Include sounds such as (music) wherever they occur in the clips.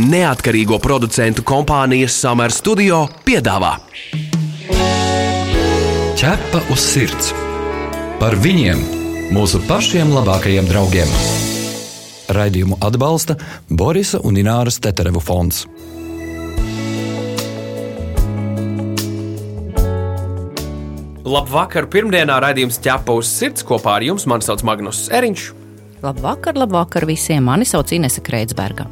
neatkarīgo producentu kompānijas Summer Studio piedāvā Ķepa uz sirds par viņiem, mūsu pašiem labākajiem draugiem. Raidījumu atbalsta Borisa un Ināras Teterevu fonds. Labvakar! Pirmdienā raidījums ķepa uz sirds kopā ar jums. Mani sauc Magnus Eriņš. Labvakar, labvakar visiem! Mani sauc Inese Kreitsberga.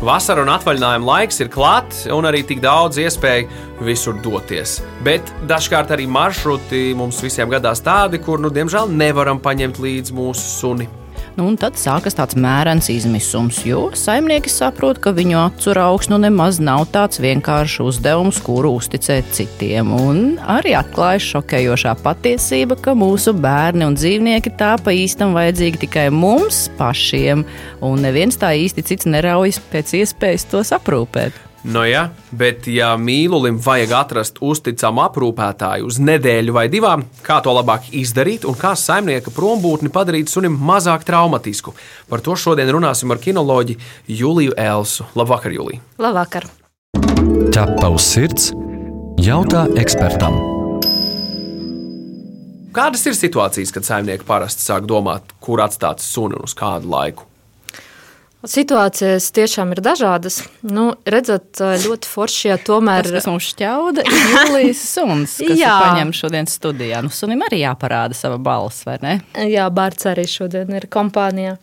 Vasara un atvaļinājuma laiks ir klāts, un arī tik daudz iespēju visur doties. Bet dažkārt arī maršruti mums visiem gadās tādi, kur, nu, diemžēl, nevaram paņemt līdzi mūsu suni. Nu, un tad sākas tāds mērens izmisums, jo saimnieki saprot, ka viņu acu augs nu nemaz nav tāds vienkāršs uzdevums, kuru uzticēt citiem. Un arī atklājas šokējošā patiesība, ka mūsu bērni un dzīvnieki tā pa īstam vajadzīgi tikai mums pašiem, un neviens tā īsti cits neraujas pēc iespējas tos aprūpēt. Nu, jā, bet, ja mīlulim vajag atrast uzticamu aprūpētāju uz nedēļu vai divām, kā to labāk izdarīt un kā saimnieka prombūtni padarīt sunim mazāk traumatisku, par to šodien runāsim ar kinoloģi Juliju Elsu. Labvakar, Julija! Labvakar! Ķepa uz sirds jautā ekspertam. Kādas ir situācijas, kad saimnieki parasti sāk domāt, kur atstāt suni un uz kādu laiku? Situācijas tiešām ir dažādas. Nu, redzat, ļoti forši, ja tomēr. Tas, kas mums šķauda, ir Julijas suns, kas Jā. ir paņemts šodien studijā. Nu, sunim arī jāparāda sava balss, vai ne? Jā, Bārts arī šodien ir kompānijā.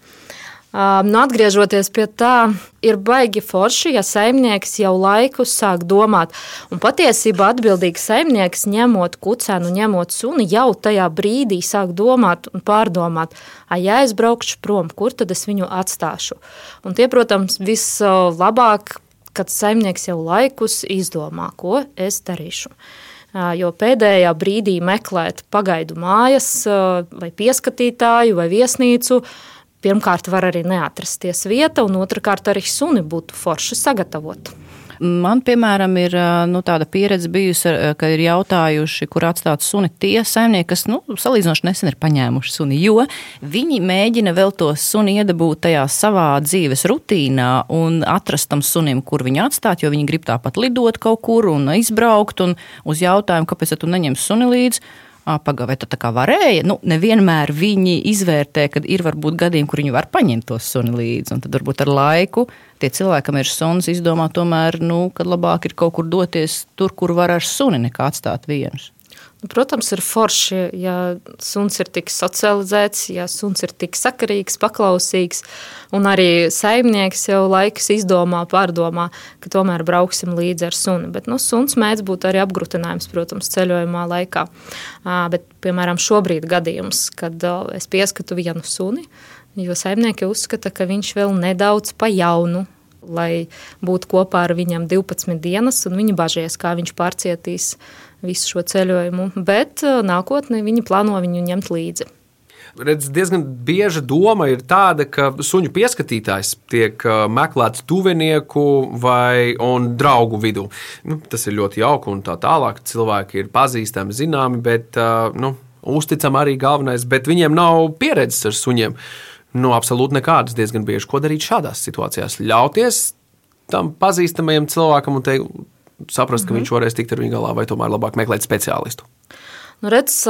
Um, nu, atgriežoties pie tā, ir baigi forši, ja saimnieks jau laikus sāk domāt. Un patiesībā atbildīgs saimnieks, ņemot kucēnu, ņemot suni, jau tajā brīdī sāk domāt un pārdomāt, ja es braukšu prom, kur tad es viņu atstāšu. Un tie, protams, vislabāk, kad saimnieks jau laikus izdomā, ko es darīšu. Jo pēdējā brīdī meklēt pagaidu mājas, vai pieskatītāju, vai viesnīcu, pirmkārt var arī neatrasties vieta, un otrkārt arī suni būtu forši sagatavot. Man, piemēram, ir nu, tāda pieredze bijusi, ka ir jautājuši, kur atstāt suni tie saimnieki, kas nu, salīdzinoši nesen ir paņēmuši suni, jo viņi mēģina vēl to suni iedabūt tajā savā dzīves rutīnā un atrast tam sunim, kur viņu atstāt, jo viņi grib tāpat lidot kaut kur un izbraukt. Un uz jautājumu, kāpēc tu neņem suni līdzi, pagaidi, vai tā kā varēja. Nu, nevienmēr viņi izvērtē, ka ir varbūt gadījumi, kur viņi var paņemt to suni līdzi. Un tad varbūt ar laiku tie cilvēki, kam ir suns, izdomā tomēr, nu, ka labāk ir kaut kur doties tur, kur var ar suni, nekā atstāt vienus. Nu, protams, ir forši, ja suns ir tik socializēts, ja suns ir tik sakarīgs, paklausīgs, un arī saimnieks jau laikus izdomā, pārdomā, ka tomēr brauksim līdzi ar suni. Bet nu, suns mēdz būt arī apgrūtinājums, protams, ceļojumā laikā. Bet, piemēram, šobrīd gadījums, kad es pieskatu vienu suni, jo saimnieki uzskata, ka viņš vēl nedaudz pa jaunu lai būtu kopā ar viņam 12 dienas, un viņi bažīs, kā viņš pārcietīs visu šo ceļojumu. Bet uh, nākotnē viņi plāno viņu ņemt līdzi. Redz, diezgan bieža doma ir tāda, ka suņu pieskatītājs tiek uh, meklēts tuvinieku vai draugu vidū. Nu, tas ir ļoti jauki un tā tālāk. Cilvēki ir pazīstami, zināmi, bet uh, nu, uzticami arī galvenais, bet viņiem nav pieredzes ar suņiem. Nu, absolūti nekādas diezgan bieži. Ko darīt šādās situācijās? Ļauties tam pazīstamajam cilvēkam un teikt, saprast, ka mm -hmm. viņš varēs tikt ar viņu galā, vai tomēr labāk meklēt speciālistu? Nu, redz,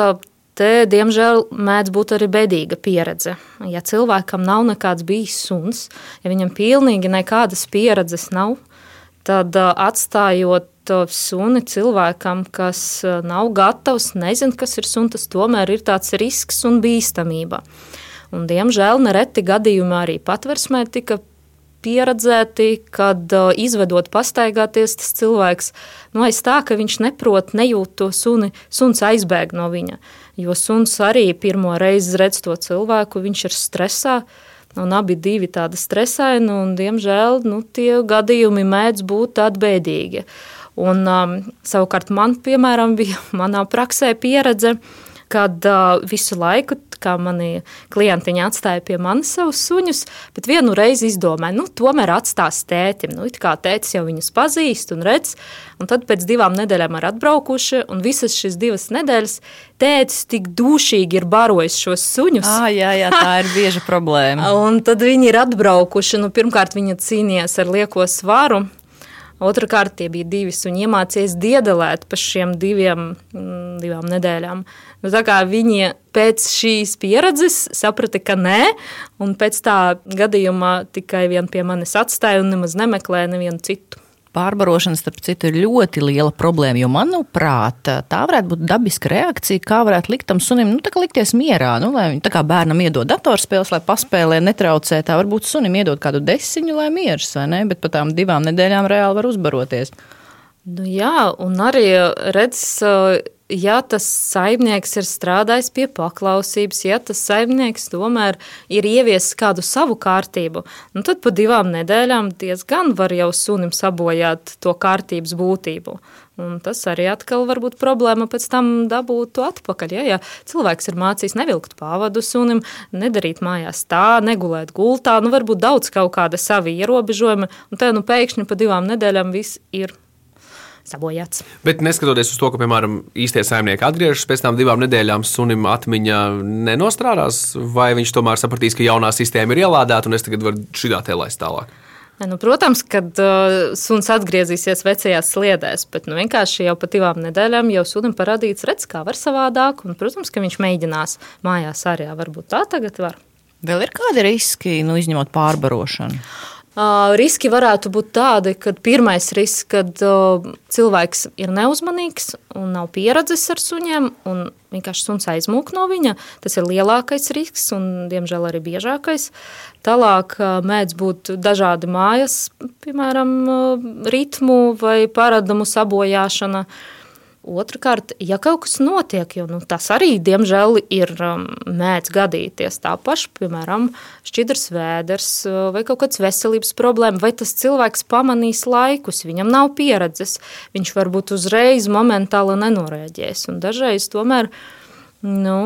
te, diemžēl, mēdz būt arī bēdīga pieredze. Ja cilvēkam nav nekāds bijis suns, ja viņam pilnīgi nekādas pieredzes nav, tad atstājot suni cilvēkam, kas nav gatavs, nezina, kas ir suns, tas tomēr ir tāds risks un bīstamība. Un, diemžēl nereti gadījumi arī patversmē tika pieredzēti, kad uh, izvedot pastaigāties, tas cilvēks nu, aiz tā, ka viņš neprot, nejūt to suni, suns aizbēg no viņa. Jo suns arī pirmo reizi redz to cilvēku, viņš ir stresā, un abi divi tādi stresaini, un diemžēl nu, tie gadījumi mēdz būt tādi bēdīgi. Un, um, savukārt man, piemēram, bija (laughs) manā praksē pieredze, kad uh, visu laiku, kā mani klientiņi atstāja pie manis savus suņus, bet vienu reizi izdomāju, nu, tomēr atstās tētim. Nu, it kā tētis jau viņus pazīst un redz, un tad pēc divām nedēļām ir atbraukuši, un visas šīs divas nedēļas tētis tik dušīgi ir barojis šos suņus. Ah, jā, jā, tā ir bieža problēma. (laughs) un tad viņi ir atbraukuši, nu, pirmkārt viņa cīnījās ar lieko svaru, Otrakārt, tie bija divi suņi, iemācījies diedelēt pa šiem diviem, mm, divām nedēļām. Nu, tā kā viņi pēc šīs pieredzes saprata, ka nē, un pēc tā gadījumā tikai vien pie manis atstāja un nemaz nemeklēja nevienu citu. Pārbarošana, starp citu, ir ļoti liela problēma. Jo, manuprāt, tā varētu būt dabiska reakcija, kā varētu likt tam sunim nu, likties mierā. Nu, lai viņš tā kā bērnam iedod datorspēles, lai paspēlē, netraucē. Tā varbūt sunim iedod kādu desiņu, lai mieras, vai ne? Bet pat tām divām nedēļām reāli var uzbaroties. Nu, jā, un arī redz ja tas saimnieks ir strādājis pie paklausības, ja tas saimnieks tomēr ir ieviesis kādu savu kārtību, nu tad pa divām nedēļām diezgan var jau sunim sabojāt to kārtības būtību. Un tas arī atkal var būt problēma pēc tam dabūt to atpakaļ. Ja, ja cilvēks ir mācījis nevilkt pāvadu sunim, nedarīt mājās tā, negulēt gultā, nu varbūt daudz kaut kāda savi ierobežojumi, un te nu pēkšņi pa divām nedēļām viss ir sabojāts. Bet neskatoties uz to, ka, piemēram, īstie saimnieki atgriežas pēc tam divām nedēļām, sunim atmiņa nenostrādās, vai viņš tomēr sapratīs, ka jaunā sistēma ir ielādēta un es tagad varu šitā laist tālāk? Nu, protams, kad uh, suns atgriezīsies vecajās sliedēs, bet nu, vienkārši jau pat divām nedēļām jau sunim parādīts, redz, kā var savādāk. Un, protams, ka viņš mēģinās mājās arī. Varbūt tā tagad var. Vēl ir kādi riski, nu, izņemot pārbarošanu? Riski varētu būt tādi, ka pirmais risks, kad cilvēks ir neuzmanīgs un nav pieredzes ar suņiem, un vienkārši suns aizmūk no viņa. Tas ir lielākais risks un, diemžēl, arī biežākais. Tālāk mēdz būt dažādi mājas, piemēram, ritmu vai paradumu sabojāšana. Otrakārt, ja kaut kas notiek, jo nu, tas arī, diemžēl, ir um, mēdz gadīties tā paša, piemēram, šķidrs vēders uh, vai kaut kāds veselības problēma, vai tas cilvēks pamanīs laikus, viņam nav pieredzes, viņš varbūt uzreiz momentāli nenorēģēs. Un dažreiz tomēr nu,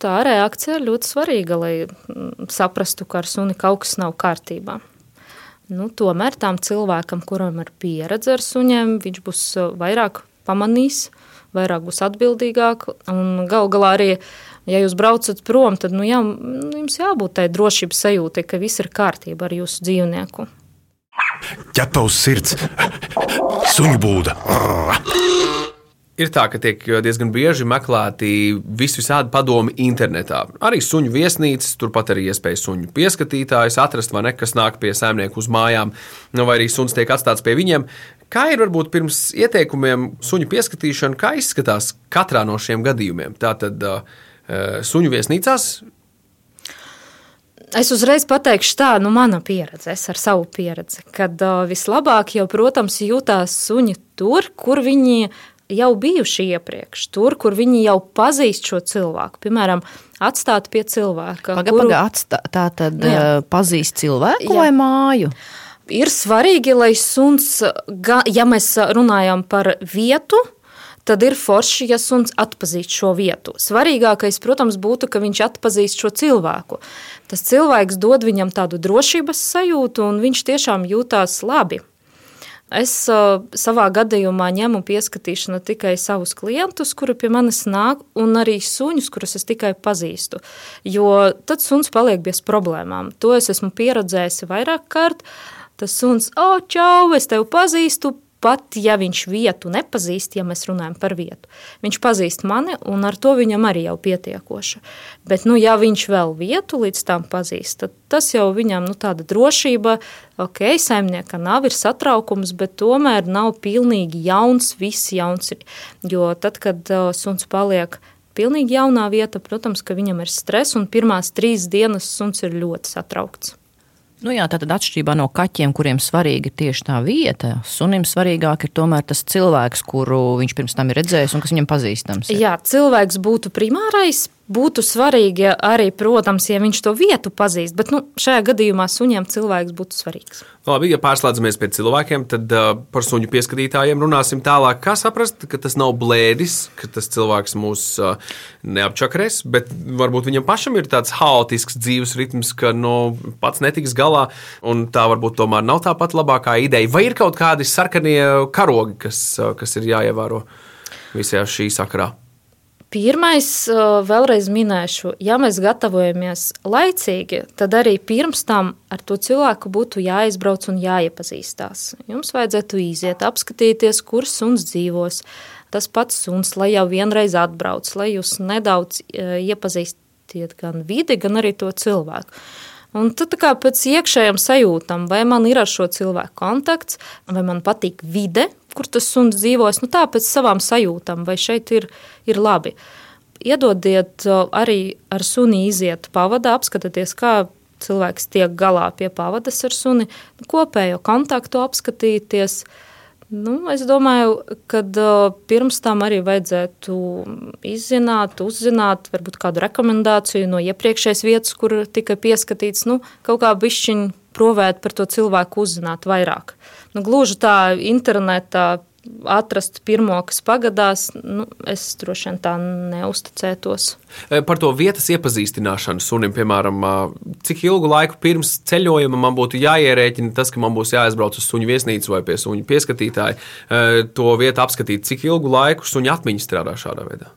tā reakcija ir ļoti svarīga, lai mm, saprastu, ka ar suni kaut kas nav kārtībā. Nu, tomēr tam cilvēkam, kuram ir pieredze ar suņiem, viņš būs uh, vairāk pamanījis, vairāk būs atbildīgāk. Un gal galā arī, ja jūs braucat prom, tad nu, jā, jums jābūt tai drošības sajūtai, ka viss ir kārtībā ar jūsu dzīvnieku. Ķepa uz sirds, suņu būda. Ir tā, ka tiek diezgan bieži meklēti visvisādi padomi internetā. Arī suņu viesnīcas, turpat arī iespēja suņu pieskatītājus atrast, vai ne, kas nāk pie saimnieku uz mājām, nu, vai arī suns tiek atstāts pie viņiem. Kā ir varbūt pirms ieteikumiem suņu pieskatīšana, kā izskatās katrā no šiem gadījumiem? Tātad uh, suņu viesnīcās Es uzreiz pateikšu tā, nu, mana pieredze, es ar savu pieredzi, kad uh, vislabāk jau, protams, jūtās suņi tur, kur viņi jau bijuši iepriekš, tur, kur viņi jau pazīst šo cilvēku. Piemēram, atstāt pie cilvēka. Pagaidām, kuru... atstā, tā tad Jā. pazīst cilvēku Jā. vai māju? Ir svarīgi, lai suns, ja mēs runājam par vietu, tad ir forši, ja suns atpazīst šo vietu. Svarīgākais, protams, būtu, ka viņš atpazīst šo cilvēku. Tas cilvēks dod viņam tādu drošības sajūtu, un viņš tiešām jūtās labi. Es uh, savā gadījumā ņemu pieskatīšanu tikai savus klientus, kuri pie manis nāk, un arī suņus, kurus es tikai pazīstu. Jo tad suns paliek bez problēmām. To es esmu pieredzējusi vairāk kārt. Tas suns, oh, čau, es tevi pazīstu, pat ja viņš vietu nepazīst, ja mēs runājam par vietu. Viņš pazīst mani, un ar to viņam arī jau pietiekoši. Bet, nu, ja viņš vēl vietu līdz tam pazīst, tad tas jau viņam nu, tāda drošība, ok, saimnieka nav, ir satraukums, bet tomēr nav pilnīgi jauns, viss jauns. Jo tad, kad uh, suns paliek pilnīgi jaunā vieta, protams, ka viņam ir stress, un pirmās trīs dienas suns ir ļoti satraukts. Nu jā, tātad atšķirībā no kaķiem, kuriem svarīga ir tieši tā vieta, sunim svarīgāk ir tomēr tas cilvēks, kuru viņš pirms tam ir redzējis un kas viņam pazīstams. Ir. Jā, cilvēks būtu primārais, būtu svarīgi arī, protams, ja viņš to vietu pazīst, bet nu, šajā gadījumā suņiem cilvēks būtu svarīgs. Labi, ja pārslēdzamies pie cilvēkiem, tad uh, par suņu pieskatītājiem runāsim tālāk. Kā saprast, ka tas nav blēdis, ka tas cilvēks mūs uh, neapčakarēs, bet varbūt viņam pašam ir tāds haotisks dzīves ritms, ka nu, pats netiks galā, un tā varbūt tomēr nav tā pat labākā ideja. Vai ir kaut kādi sarkanie karogi, kas, uh, kas ir jāievēro visajā šī sakarā? Pirmais, vēlreiz minēšu, ja mēs gatavojamies laicīgi, tad arī pirms tam ar to cilvēku būtu jāizbrauc un jāiepazīstās. Jums vajadzētu iziet, apskatīties, kur suns dzīvos. Tas pats suns, lai jau vienreiz atbrauc, lai jūs nedaudz iepazīstiet gan vidi, gan arī to cilvēku. Un tad kā pēc iekšējām sajūtām, vai man ir ar šo cilvēku kontakts, vai man patīk vide, kur tas suns dzīvos, nu tā pēc savām sajūtām, vai šeit ir, ir labi. Iedodiet arī ar suni iziet pavadā, apskatieties, kā cilvēks tiek galā pie pavadas ar suni, kopējo kontaktu apskatīties. Nu, es domāju, ka uh, pirms tam arī vajadzētu izzināt, uzzināt, varbūt kādu rekomendāciju no iepriekšējās vietas, kur tika pieskatīts, nu, kaut kā bišķiņu provēt par to cilvēku uzzināt vairāk. Nu, gluži tā internetā atrast pirmo, kas pagadās, nu, es droši vien tā neusticētos. E, par to vietas iepazīstināšanu sunim, piemēram, cik ilgu laiku pirms ceļojuma man būtu jāierēķina tas, ka man būs jāaizbrauc uz suņu viesnīcu vai pie suņu pieskatītāja, e, to vietu apskatīt, cik ilgu laiku suņu atmiņa strādā šādā veidā.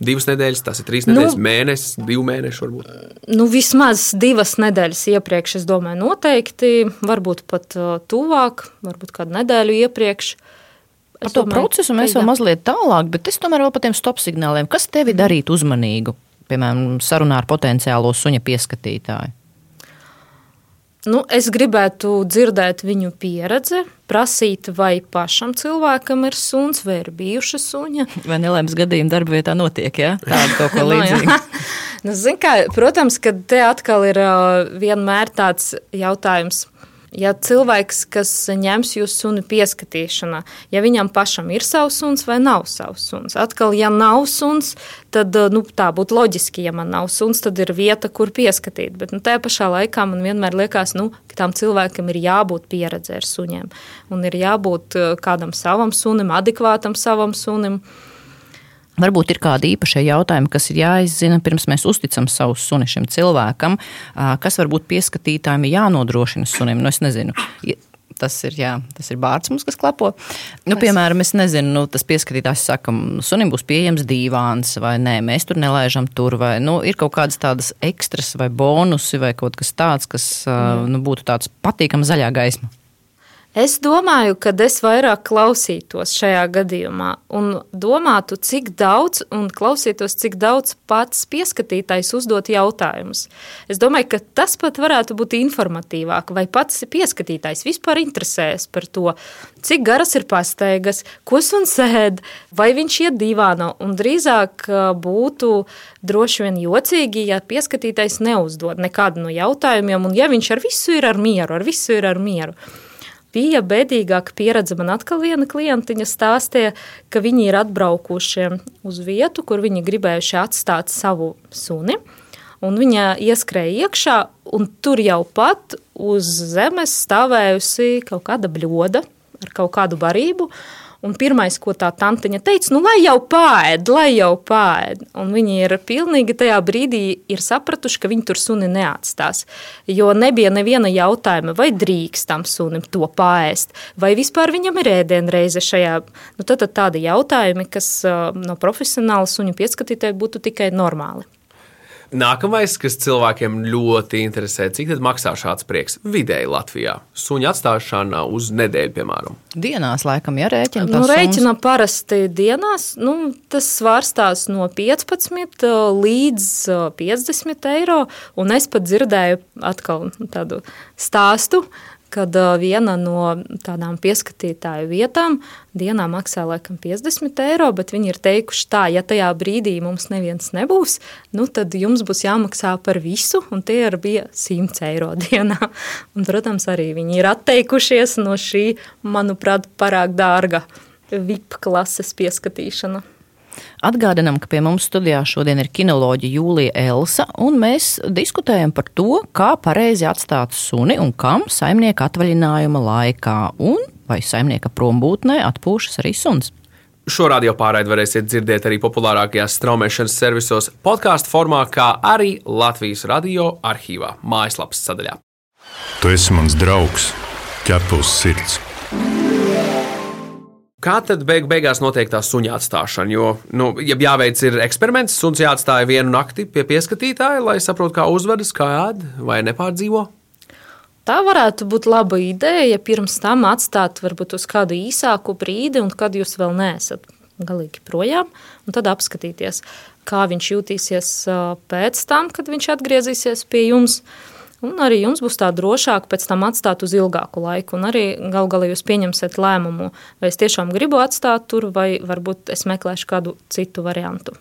Divas nedēļas, tas ir trīs nedēļas, nu, mēnesis, divi mēneši. Varbūt. Nu, vismaz divas nedēļas iepriekš, es domāju, noteikti. Varbūt pat tuvāk, varbūt kādu nedēļu iepriekš. Es par to domāju, procesu mēs vēl mazliet tālāk, bet es tomēr vēl par tiem stop signāliem. Kas tevi darītu uzmanīgu? Piemēram, sarunā ar potenciālo suņa pieskatītāju. Nu, es gribētu dzirdēt viņu pieredzi, prasīt, vai pašam cilvēkam ir suns, vai ir bijuša suņa. Vai nelēmas gadījuma darba vietā notiek, ja? tāda kaut ko (laughs) līdzīga. (laughs) nu, nu kā, protams, ka te atkal ir vienmēr tāds jautājums – Ja cilvēks, kas ņems jūsu sunu pieskatīšanā, ja viņam pašam ir savs suns vai nav savs suns, atkal, ja nav suns, tad nu, tā būtu loģiski. Ja man nav suns, tad ir vieta, kur pieskatīt. Bet nu, tajā pašā laikā man vienmēr liekas, nu, ka tam cilvēkam ir jābūt pieredzē ar suņiem un ir jābūt kādam savam sunim, adekvātam savam sunim. Varbūt ir kādi īpašie jautājumi, kas ir jāizzina pirms mēs uzticam savu suni šim cilvēkam, kas varbūt pieskatītājiem ir jānodrošina sunim. Nu, es nezinu. Tas ir, jā, tas ir bārds mums, kas klapo. Nu, piemēram, es nezinu, nu, tas pieskatītājs saka, sunim būs pieejams dīvāns vai nē, mēs tur nelaižam tur, vai nu, ir kaut kādas tādas ekstras vai bonusi vai kaut kas tāds, kas nu, būtu tāds patīkams zaļā gaisma. Es domāju, ka es vairāk klausītos šajā gadījumā un domātu, cik daudz, un klausītos, cik daudz pats pieskatītājs uzdot jautājumus. Es domāju, ka tas pat varētu būt informatīvāk, vai pats pieskatītājs vispār interesēs par to, cik garas ir pastaigas, ko suns ēd, vai viņš iet divāno, un drīzāk būtu droši vien jocīgi, ja pieskatītājs neuzdod nekādu no jautājumiem, un ja viņš ar visu ir ar mieru, ar visu ir ar mieru. Bija bēdīgāka pieredze. Man atkal viena klientiņa stāstīja, ka viņi ir atbraukuši uz vietu, kur viņi gribējuši atstāt savu suni. Un viņa ieskrēja iekšā, un tur jau pat uz zemes stāvējusi kaut kāda bļoda ar kaut kādu barību. Un pirmais, ko tā tantiņa teica, nu, lai jau pāēd, lai jau pāēd. Un viņi ir pilnīgi tajā brīdī ir sapratuši, ka viņi tur suni neatstās. Jo nebija neviena jautājuma, vai drīkst tam sunim to pāēst, vai vispār viņam ir ēdienreize šajā. Nu, tad, tad tādi jautājumi, kas no profesionāla suņu pieskatītāja būtu tikai normāli. Nākamais, kas cilvēkiem ļoti interesē, cik maksā šāds prieks vidēji Latvijā? Suņa atstāšana uz nedēļu, piemēram. Dienās, laikam, ja rēķina. Nu, rēķina parasti dienās. Nu, tas svārstās no 15 līdz 50 eiro. Un es pat dzirdēju atkal tādu stāstu, kad viena no tādām pieskatītāju vietām dienā maksā laikam 50 eiro, bet viņi ir teikuši tā, ja tajā brīdī mums neviens nebūs, nu tad jums būs jāmaksā par visu, un tie ir bija 100 eiro (laughs) dienā. Un, protams, arī viņi ir atteikušies no šī, manuprāt, parāk dārga VIP klases pieskatīšana. Atgādinām, ka pie mums studijā šodien ir kinoloģija Jūlija Elsa, un mēs diskutējam par to, kā pareizi atstāt suni un kam saimnieka atvaļinājuma laikā, un vai saimnieka prombūtnē atpūšas arī suns. Šo radio pārraidi varēsiet dzirdēt arī populārākajās straumēšanas servisos, podkāstu formā, kā arī Latvijas radio arhīvā, mājaslapas sadaļā. Tu esi mans draugs, ķepus sirds. Kā tad beig beigās notiek tā suņa atstāšana? Jo, nu, ja jāveic ir eksperiments, suns jāatstāj vienu nakti pie pieskatītāja, lai saprotu, kā uzvedas, kā ēd vai nepārdzīvo. Tā varētu būt laba ideja, pirms tam atstāt varbūt uz kādu īsāku brīdi, un kad jūs vēl neesat galīgi projām, un tad apskatīties, kā viņš jutīsies pēc tam, kad viņš atgriezīsies pie jums. Un arī jums būs tā drošāk pēc tam atstāt uz ilgāku laiku. Un arī gal galā jūs pieņemsiet lēmumu, vai es tiešām gribu atstāt tur, vai varbūt es meklēšu kādu citu variantu.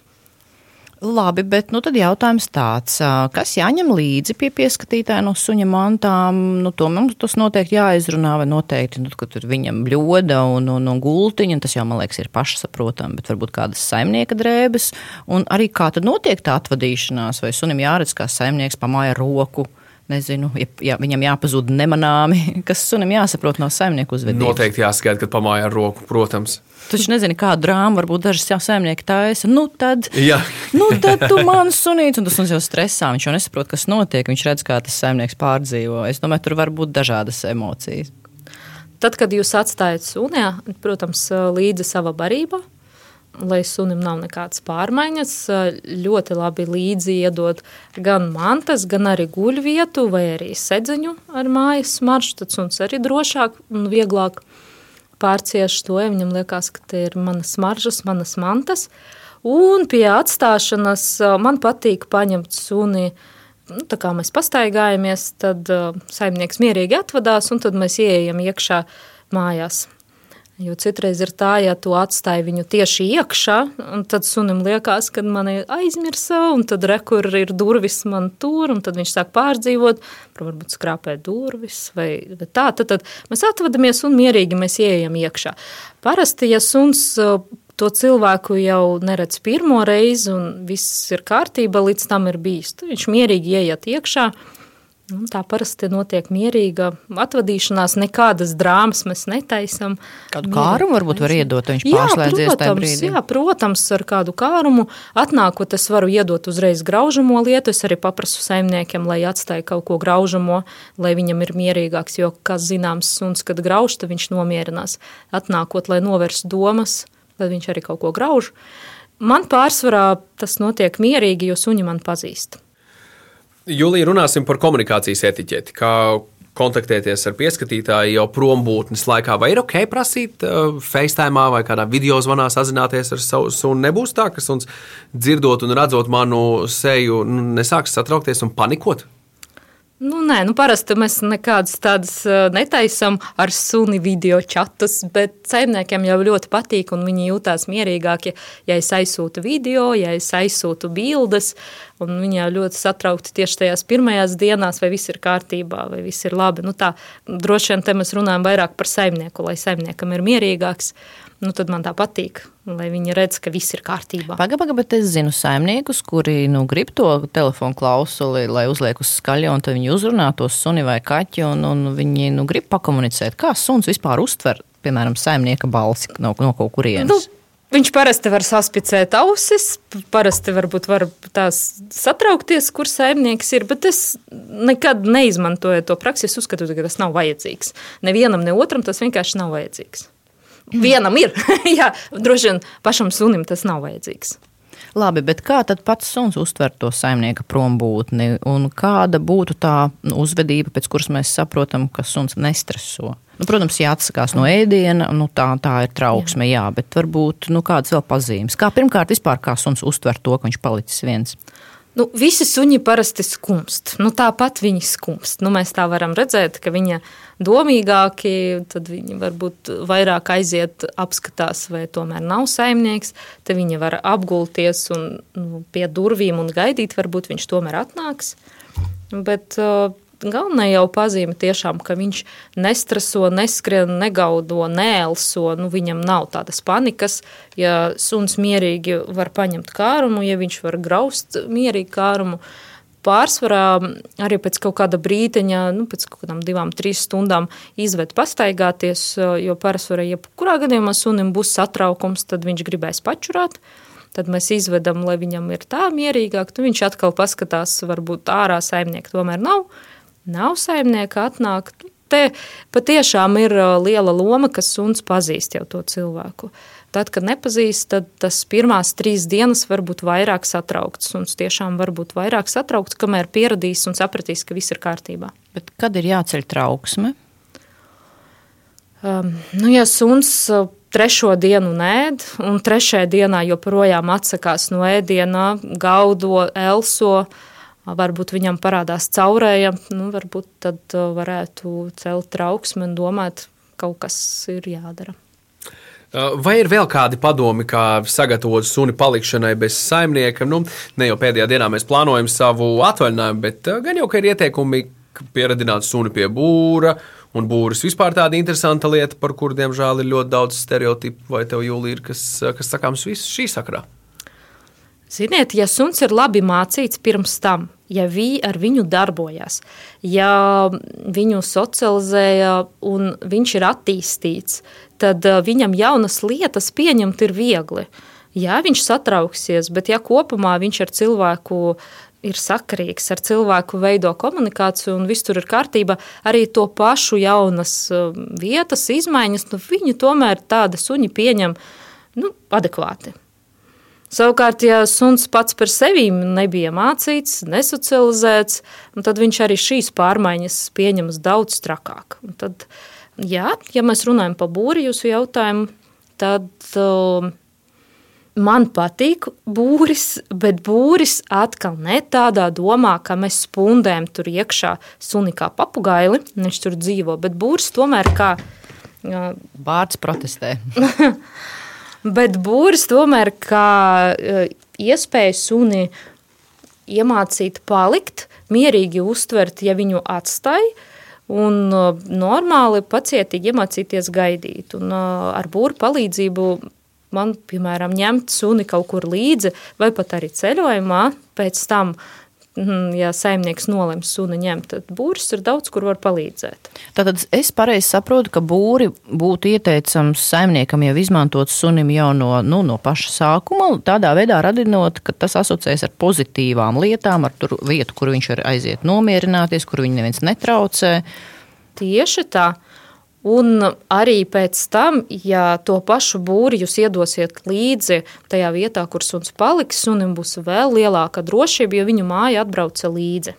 Labi, bet nu, tad jautājums tāds, kas jāņem līdzi pie pieskatītāja no suņa mantām? Nu, to mums tas noteikti jāizrunā, vai noteikti, nu, ka tur viņam bļoda un, un, un gultiņa, tas jau, man liekas, ir pašsaprotami, bet varbūt kādas saimnieka drēbes. Un arī kā tad notiek tā atvadīšanās, vai sunim jāredz, kā saimnieks pamāja roku nezinu, ja, ja viņam jāpazūd nemanāmi, (laughs) kas sunim jāsaprot no saimnieku uzvedības. Noteikti jāsagaida, kad pamāja ar roku, protams. Tu taču nezini, kādu drāmu varbūt dažas jau saimnieki taisa. Nu, tad, Jā. nu, tad tu man sunīts, un tas suns jau stresā. Viņš jau nesaprot, kas notiek. Viņš redz, kā tas saimnieks pārdzīvo. Es domāju, tur var būt dažādas emocijas. Tad, kad jūs atstājat suni, protams, līdzi sava barība, lai sunim nav nekādas pārmaiņas, ļoti labi līdzi iedot gan mantas, gan arī guļvietu vai arī sedziņu ar mājas smaržu, tad suns arī drošāk un vieglāk pārcieš to, ja viņam liekas, ka te ir manas smaržas, manas mantas. Un pie atstāšanas man patīk paņemt suni, nu, tā kā mēs pastaigājamies, tad saimnieks mierīgi atvadās un tad mēs ieejam iekšā mājās. Jo citreiz ir tā, ja tu atstāji viņu tieši iekšā, tad sunim liekas, ka mani aizmirsa, un tad rekur ir durvis man tur, un tad viņš sāk pārdzīvot, varbūt skrāpēt durvis vai, tā. Tad, tad mēs atvadamies un mierīgi mēs ieejam iekšā. Parasti, ja suns to cilvēku jau neredz pirmo reizi un viss ir kārtība, līdz tam ir bijis. Tad viņš mierīgi ieiet iekšā, Un tā parasti notiek mierīga atvadīšanās, nekādas drāmas mēs netaisam. Kādu kārumu varbūt var iedot, viņš pārslēdzies tajā brīdī? Jā, protams, ar kādu kārumu atnākot es varu iedot uzreiz graužamo lietu, es arī paprasu saimniekiem, lai atstāja kaut ko graužamo, lai viņam ir mierīgāks, jo, kas zināms, suns, kad grauž, tad viņš nomierinās. Atnākot, lai novērst domas, lai viņš arī kaut ko grauž. Man pārsvarā tas notiek mierīgi, jo suņi man pazīst. Jūlija, runāsim par komunikācijas etiķeti. Kā kontaktēties ar pieskatītāju jau prombūtnes laikā, vai ir ok prasīt uh, FaceTime vai kādā video zvanā sazināties ar savu sunu? Nebūs tā, ka suns dzirdot un redzot manu seju, nu, nesāks satraukties un panikot. Nu, nē, nu, parasti mēs nekādas tādas netaisām ar suni video čatus, bet saimniekiem jau ļoti patīk, un viņi jūtās mierīgāk, ja, ja es aizsūtu video, ja es aizsūtu bildes, viņi jau ļoti satraukti tieši tajās pirmajās dienās, vai viss ir kārtībā, vai viss ir labi. Nu, tā, droši vien te mēs runājam vairāk par saimnieku, lai saimniekam ir mierīgāks, nu, tad man tā patīk, lai viņi redz, ka viss ir kārtībā. Pagaidām, paga, bet es zinu saimniekus, kuri nu, grib to telefonu klausuli, lai uzliek uz skaļa, un viņi uzrunā tos suni vai kaķi, un, un viņi nu, grib pakomunicēt, kā suns vispār uztver, piemēram, saimnieka balsi no, no kaut kurienes. Nu, Viņš parasti var saspicēt ausis, parasti varbūt var tās satraukties, kur saimnieks ir, bet es nekad neizmantoju to praksi. Es uzskatu, ka tas nav vajadzīgs. Nevienam, ne otram tas vienkārši nav vajadzīgs. Vienam ir. (laughs) Jā, droši vien pašam sunim tas nav vajadzīgs. Labi, bet kā tad pats suns uztver to saimnieka prombūtni? Un kāda būtu tā uzvedība, pēc kuras mēs saprotam, ka suns nestreso? Nu, protams, jāatsakās no ēdiena, nu, tā, tā ir trauksme, jā. jā, bet varbūt nu, kādas vēl pazīmes. Kā pirmkārt, vispār kā suns uztver to, ka viņš palicis viens? Nu, visi suņi parasti skumst. Nu, tāpat viņi skumst. Nu, mēs tā varam redzēt, ka viņi domīgāki, tad viņi varbūt vairāk aiziet, apskatās, vai tomēr nav saimnieks. Tad viņi var apgulties un, nu, pie durvīm un gaidīt, varbūt viņš tomēr atnāks. Bet uh, galvenā jau pazīme tiešām, ka viņš nestreso, neskrien, negaudo, neelso. Nu, viņam nav tādas panikas. Ja suns mierīgi var paņemt kārumu, ja viņš var graust mierīgi kārumu, pārsvarā arī pēc kaut kāda brīteņa, nu, pēc kaut kādām divām, trīs stundām izved pastaigāties, jo pārsvarā, ja kurā gadījumā sunim būs satraukums, tad viņš gribēs pačurāt. Tad mēs izvedam, lai viņam ir tā mierīgāk. Tu viņš atkal paskatās, varbūt ārā saimnieka tomēr nav. Nav saimnieka, atnāk. Te patiešām ir liela loma, ka suns pazīst jau to cilvēku. Uh, Tad, kad nepazīst, tad tas pirmās trīs dienas var būt vairāk satraukts. Un tiešām var būt vairāk satraukts, kamēr pieradīs un sapratīs, ka viss ir kārtībā. Bet kad ir jāceļ trauksme? Um, nu, ja suns uh, trešo dienu nēd, un trešajā dienā joprojām atsakās no ēdiena, gaudo, elso, uh, varbūt viņam parādās caurēja, nu, varbūt tad uh, varētu celt trauksmi un domāt, kaut kas ir jādara. Uh, vai ir vēl kādi padomi, kā sagatavot suni palikšanai bez saimnieka? Nu, ne jau pēdējā dienā mēs plānojam savu atvaļinājumu, bet uh, gan jau ka ir ieteikumi pieradināt suni pie būra. Un būris vispār tāda interesanta lieta, par kuru, diemžēl, ir ļoti daudz stereotipu. Vai tev, Jūlija, ir kas, uh, kas sakāms šī sakrā? Ziniet, ja suns ir labi mācīts pirms tam, ja viņi ar viņu darbojās, ja viņu socializēja un viņš ir attīstīts, tad uh, viņam jaunas lietas pieņemt ir viegli. Jā, viņš satrauksies, bet ja kopumā viņš ar cilvēku ir sakarīgs, ar cilvēku veido komunikāciju un viss tur ir kārtība, arī to pašu jaunas uh, vietas, izmaiņas, nu, viņi tomēr tāda suņi pieņem nu, adekvāti. Savukārt, ja suns pats par sevi nebija mācīts, nesocializēts, tad viņš arī šīs pārmaiņas pieņemas daudz trakāk. Un tad, jā, ja mēs runājam par būri jūsu jautājumu, tad uh, man patīk būris, bet būris atkal ne tādā domā, ka mēs spundējam tur iekšā suni kā papugaili, viņš tur dzīvo, bet būris tomēr kā... Uh, Vārds protestē. (laughs) Bet būris tomēr kā e, iespēja suni iemācīt palikt, mierīgi uztvert, ja viņu atstāj, un e, normāli pacietīgi iemācīties gaidīt. Un e, ar būru palīdzību man, piemēram, ņemt suni kaut kur līdzi, vai pat arī ceļojumā, pēc tam ja saimnieks nolems suni ņemt, tad būris ir daudz, kur var palīdzēt. Tātad es pareizi saprotu, ka būri būtu ieteicams saimniekam jau izmantot sunim jau no, nu, no paša sākuma, tādā veidā radinot, ka tas asociēs ar pozitīvām lietām, ar tur vietu, kur viņš var aiziet nomierināties, kur viņu neviens netraucē. Tieši tā. Un arī pēc tam, ja to pašu būri jūs iedosiet līdzi tajā vietā, kur suns paliks, sunim būs vēl lielāka drošība, jo viņu māja atbrauca līdzi.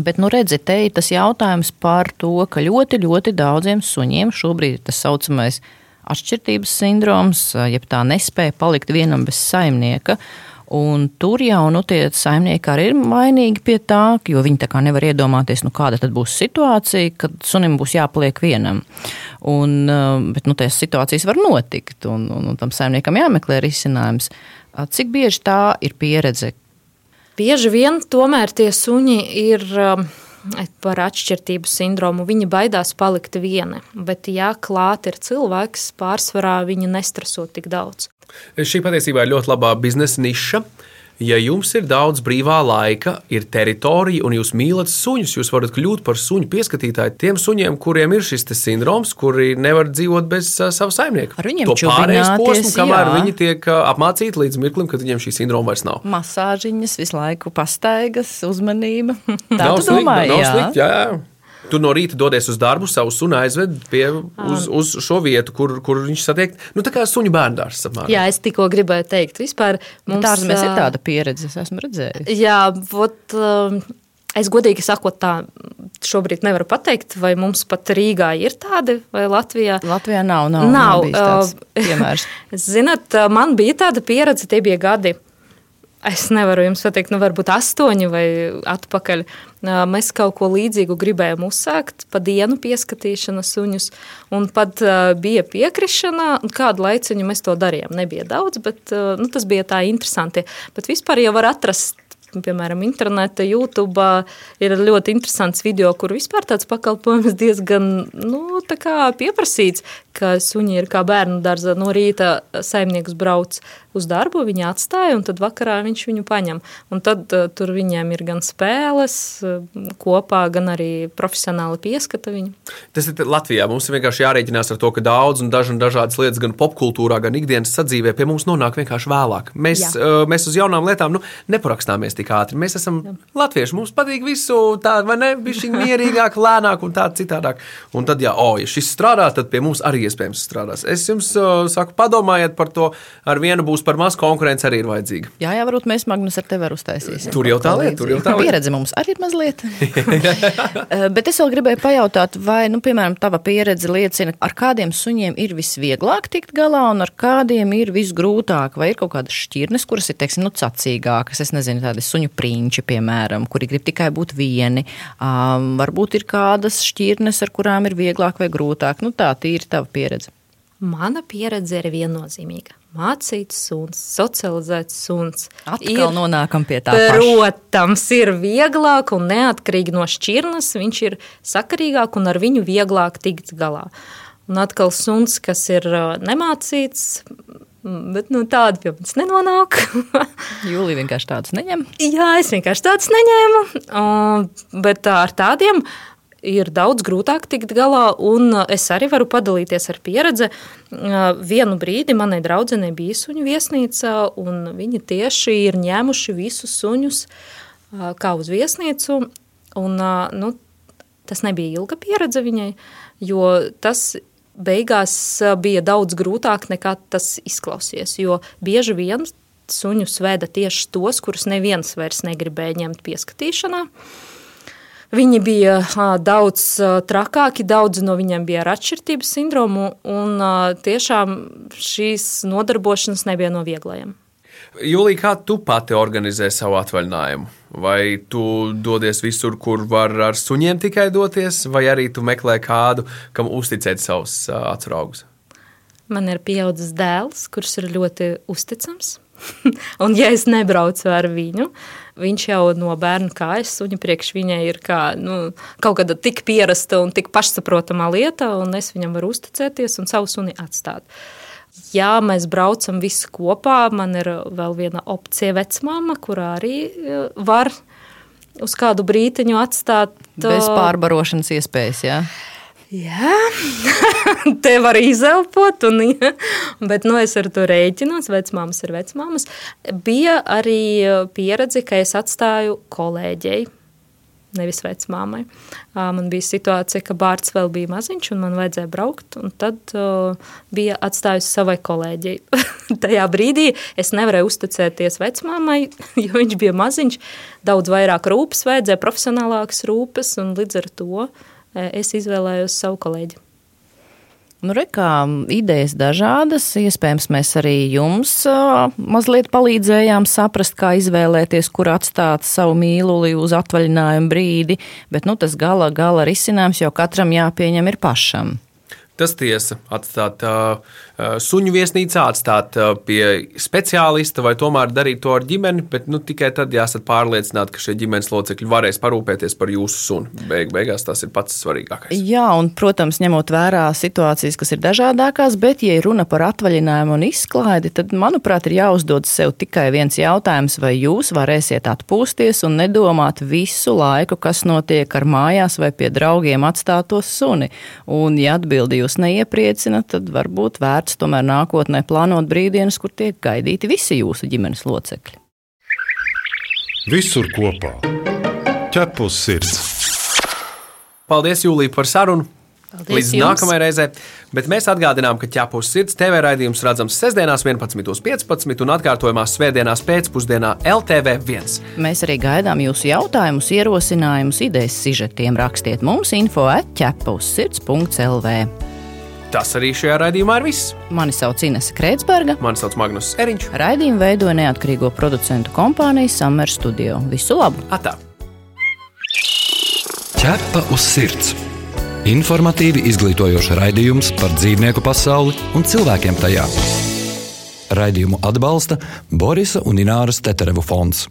Bet, nu, redziet, te ir tas jautājums par to, ka ļoti, ļoti daudziem suņiem šobrīd ir tas saucamais atšķirības sindroms, jeb tā nespēja palikt vienam bez saimnieka. Un tur jau nu, tie saimnieki arī ir vainīgi pie tā, jo viņi tā kā nevar iedomāties, nu, kāda tad būs situācija, kad sunim būs jāpaliek vienam. Un, uh, bet nu, tās situācijas var notikt, un, un, un tam saimniekam jāmeklē risinājums. Cik bieži tā ir pieredze? Bieži vien tomēr tie suņi ir um, par atšķirību sindromu. Viņi baidās palikt vieni, bet, ja klāt ir cilvēks, pārsvarā viņi nestreso tik daudz. Šī patiesībā ir ļoti laba biznesa niša. Ja jums ir daudz brīvā laika, ir teritorija un jūs mīlat suņus, jūs varat kļūt par suņu pieskatītāju tiem suņiem, kuriem ir šis sindroms, kuri nevar dzīvot bez uh, sava saimnieka. Ar viņiem to pārējais posms, kamēr jā. viņi tiek uh, apmācīti līdz mirklim, kad viņiem šī sindroma vairs nav. Masāžiņas, visu laiku pastaigas, uzmanība. (laughs) Tā nav tu domā, jā. Slikt, jā, jā. Tu no rīta dodies uz darbu, savu sunu aizved pie, uz, uz šo vietu, kur, kur viņš satiek. Nu, tā kā suņu bērndārs. Jā, es tikko gribēju teikt, vispār mums Tārzemēs ir tāda pieredze, es esmu redzējis. Jā, vot, um, es godīgi sakot, tā šobrīd nevaru pateikt, vai mums pat Rīgā ir tādi, vai Latvijā. Latvijā nav, nav, nav, nav uh, piemērs. (laughs) Zinat, man bija tāda pieredze, tie bija gadi Es nevaru jums pateikt, nu, varbūt astoņi vai atpakaļ. Mēs kaut ko līdzīgu gribējām uzsākt, pa dienu pieskatīšana suņus, un pat bija piekrišana, un kādu laiciņu mēs to darījām. Nebija daudz, bet nu, tas bija tā interesanti. Bet vispār jau var atrast piemēram, interneta, YouTube ir ļoti interesants video, kur vispār tāds pakalpojums diezgan nu, pieprasīts, ka suņi ir kā bērnu dārza no rīta saimnieks brauc uz darbu, viņi atstāja, un tad vakarā viņš viņu paņem. Un tad uh, tur viņiem ir gan spēles uh, kopā, gan arī profesionāli pieskata viņu. Tas ir Latvijā. Mums ir vienkārši jārēķinās ar to, ka daudz un daž, dažādas lietas gan popkultūrā, gan ikdienas sadzīvē pie mums nonāk vienkārši vēlāk. Mēs, Jā. uh, mēs uz jaunām lietām nu, neparakstāmies tik ātri. Mēs esam Jā. latvieši. Mums patīk visu tādu, vai ne? Viņš mierīgāk, lēnāk un tā citādāk. Un tad, ja, oh, ja šis strādā, tad pie mums arī iespējams strādās. Es jums uh, saku, padomājiet par to. Ar vienu būs par maz konkurence arī ir vajadzīga. Jā, jā, varbūt mēs Magnus ar tevi uztaisīsim. Tur jau tā lieta, tur jau tā lieta. Pieredze mums arī ir mazliet. (laughs) Eh, bet es vēl gribēju pajautāt, vai, nu, piemēram, tava pieredze liecina, ar kādiem suņiem ir visvieglāk tikt galā un ar kādiem ir visgrūtāk, vai ir kaut kādas šķirnes, kuras ir, teiksim, nu, cacīgākas, es nezinu, tādi suņu prinči, piemēram, kuri grib tikai būt vieni. Um, varbūt ir kādas šķirnes, ar kurām ir vieglāk vai grūtāk. Nu, tā ir tava pieredze. Mana pieredze ir viennozīmīga. Mācīts suns, socializēts suns. Atkal ir, nonākam pie tā. Protams, paša. ir vieglāk un neatkarīgi no šķirnes, viņš ir sakarīgāk un ar viņu vieglāk tikt galā. Un atkal suns, kas ir nemācīts, Bet nu, tāda pie mums nenonāk. (laughs) Jūlija vienkārši tādus neņem. Jā, es vienkārši tādus neņēmu. Bet ar tādiem ir daudz grūtāk tikt galā, un uh, es arī varu padalīties ar pieredzi. Uh, vienu brīdi manai draudzenei bija suņu viesnīca, un viņi tieši ir ņēmuši visus suņus uh, kā uz viesnīcu, un nu, tas nebija ilga pieredze viņai, jo tas beigās bija daudz grūtāk nekā tas izklausies, jo bieži vien suņus veda tieši tos, kurus neviens vairs negribēja ņemt pieskatīšanā, uh, Viņi bija daudz trakāki, daudzi no viņiem bija ar atšķirības sindromu, un tiešām šīs nodarbošanas nebija no vieglajiem. Jūlija, kā tu pati organizē savu atvaļinājumu? Vai tu dodies visur, kur var ar suņiem tikai doties, vai arī tu meklē kādu, kam uzticēt savus atsaugus? Man ir pieaudzis dēls, kurš ir ļoti uzticams. (laughs) un, ja es nebraucu ar viņu, viņš jau no bērna kājas suņa priekš viņai ir kā, nu, kaut kāda tik pierasta un tik pašsaprotama lieta, un es viņam varu uzticēties un savu suni atstāt. Ja mēs braucam visi kopā, man ir vēl viena opcija vecmāma, kurā arī e, var uz kādu brītiņu atstāt. Bez pārbarošanas iespējas, jā. Ja? Jā, (laughs) te var izelpot, un, ja. bet nu, es ar to rēķinos. Vecmāmas ir vecmāmas. Bija arī pieredze, ka es atstāju kolēģei. Nevis vecmāmai. Man bija situācija, ka bērns vēl bija maziņš, un man vajadzēja braukt. Tad uh, bija atstājusi savai kolēģei. (laughs) Tajā brīdī es nevarēju uzticēties vecmāmai, (laughs) jo viņš bija maziņš. Daudz vairāk rūpes vajadzēja, profesionālākas rūpes, un līdz ar to uh, es izvēlējos savu kolēģi. Nu, re, kā idejas dažādas, iespējams, mēs arī jums mazliet palīdzējām saprast, kā izvēlēties, kur atstāt savu mīluli uz atvaļinājumu brīdi, bet nu, tas gala, gala risinājums jau katram jāpieņem ir pašam. Tas tiesa, atstāt uh, suņu viesnīcā, atstāt uh, pie speciālista vai tomēr darīt to ar ģimeni, bet nu, tikai tad jāsat pārliecināti, ka šie ģimenes locekļi varēs parūpēties par jūsu sunu. Beig, beigās tas ir pats svarīgākais. Jā, un, protams, ņemot vērā situācijas, kas ir dažādākās, bet, ja runa par atvaļinājumu un izklaidi, tad, manuprāt, ir jāuzdod sev tikai viens jautājums, vai jūs varēsiet atpūsties un nedomāt visu laiku, kas notiek ar mājās vai pie draugiem atstāto suni. Un, ja atbildi jūs neiepriecina, tad varbūt vērts tomēr nākotnē plānot brīvdienas, kur tiek gaidīti visi jūsu ģimenes locekļi. Visur kopā - ķepus sirds. Paldies, Jūlija, par sarunu! Paldies Līdz jums. nākamajai reizei. Bet mēs atgādinām, ka ķepus sirds TV raidījums redzams sestdienās 11.15 un atkārtojumā svētdienās pēcpusdienā LTV1. Mēs arī gaidām jūsu jautājumus, ierosinājumus, idejas sižetiem. Rakstiet mums info atķepus sirds.lv. Tas arī šajā raidījumā ir viss. Mani sauc Inese Kreitsberga. Mani sauc Magnus Eriņš. Raidījumu veidoja neatkarīgo producentu kompānija Summer Studio. Visu labu! Atā. Ķepa uz sirds! Informatīvi izglītojoši raidījums par dzīvnieku pasauli un cilvēkiem tajā. Raidījumu atbalsta Borisa un Ināras Teterevu fonds.